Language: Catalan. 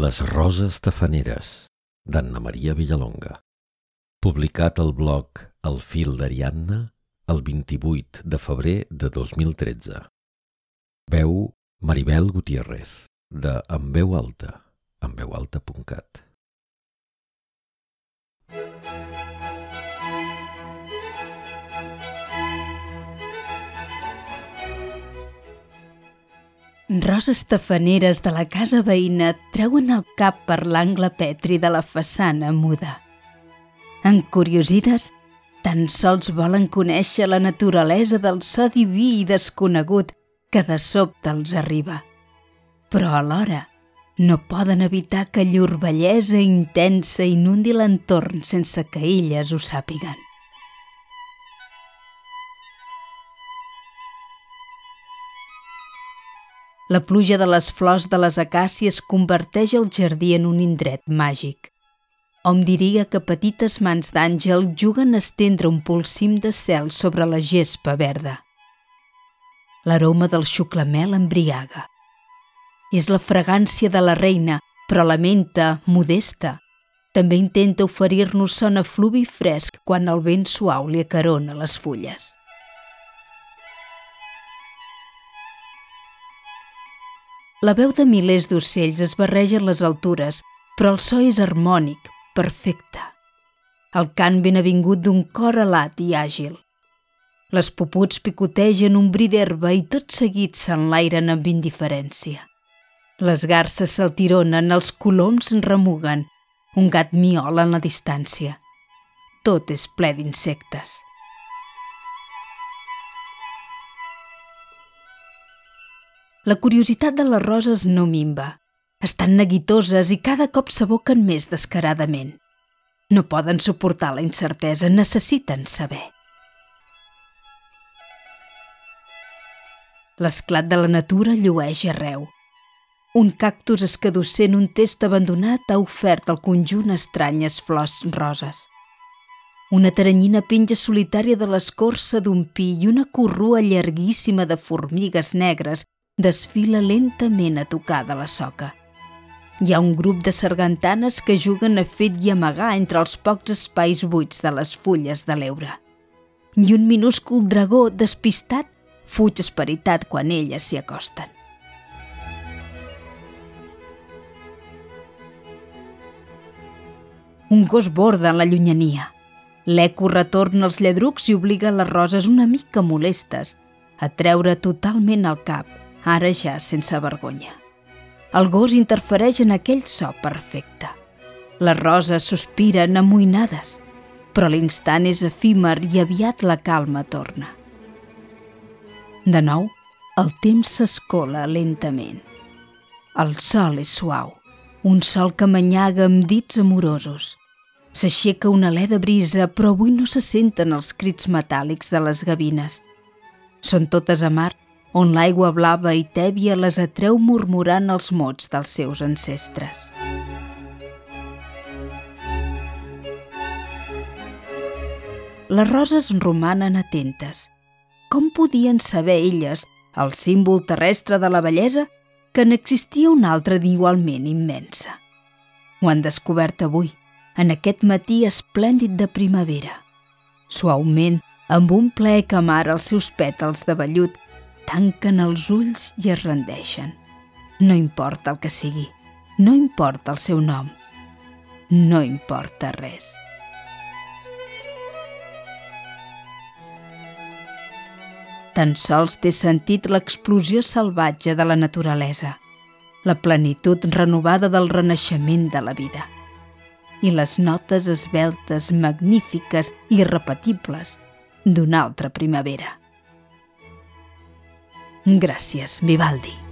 Les roses tafaneres, d'Anna Maria Villalonga. Publicat al blog El fil d'Ariadna el 28 de febrer de 2013. Veu Maribel Gutiérrez, de En veu alta, enveualta.cat. Roses tafaneres de la casa veïna treuen el cap per l'angle petri de la façana muda. Encuriosides, tan sols volen conèixer la naturalesa del so diví i desconegut que de sobte els arriba. Però alhora no poden evitar que llur bellesa intensa inundi l'entorn sense que elles ho sàpiguen. La pluja de les flors de les acàcies converteix el jardí en un indret màgic. Hom diria que petites mans d'àngel juguen a estendre un polsim de cel sobre la gespa verda. L'aroma del xuclamel embriaga. És la fragància de la reina, però la menta, modesta, també intenta oferir-nos son fluvi fresc quan el vent suau li acarona les fulles. La veu de milers d'ocells es barreja en les altures, però el so és harmònic, perfecte. El cant ben avingut d'un cor alat i àgil. Les puputs picotegen un bri d'herba i tot seguit s'enlairen amb indiferència. Les garces s'altironen, els coloms remuguen, un gat miola en la distància. Tot és ple d'insectes. La curiositat de les roses no mimba. Estan neguitoses i cada cop s'aboquen més descaradament. No poden suportar la incertesa, necessiten saber. L'esclat de la natura llueix arreu. Un cactus escadusser en un test abandonat ha ofert al conjunt estranyes flors roses. Una taranyina penja solitària de l'escorça d'un pi i una corrua llarguíssima de formigues negres desfila lentament a tocar de la soca. Hi ha un grup de sargantanes que juguen a fet i amagar entre els pocs espais buits de les fulles de l'eure. I un minúscul dragó despistat fuig esperitat quan elles s'hi acosten. Un gos borda en la llunyania. L'eco retorna als lladrucs i obliga les roses una mica molestes a treure totalment el cap ara ja sense vergonya. El gos interfereix en aquell so perfecte. Les roses sospiren amoïnades, però l'instant és efímer i aviat la calma torna. De nou, el temps s'escola lentament. El sol és suau, un sol que manyaga amb dits amorosos. S'aixeca una alè de brisa, però avui no se senten els crits metàl·lics de les gavines. Són totes a mar on l'aigua blava i tèbia les atreu murmurant els mots dels seus ancestres. Les roses romanen atentes. Com podien saber elles, el símbol terrestre de la bellesa, que n'existia una altra d'igualment immensa? Ho han descobert avui, en aquest matí esplèndid de primavera. Suaument, amb un ple que amara els seus pètals de vellut tanquen els ulls i es rendeixen. No importa el que sigui, no importa el seu nom, no importa res. Tan sols té sentit l'explosió salvatge de la naturalesa, la plenitud renovada del renaixement de la vida i les notes esbeltes, magnífiques i irrepetibles d'una altra primavera. Gràcies, Vivaldi.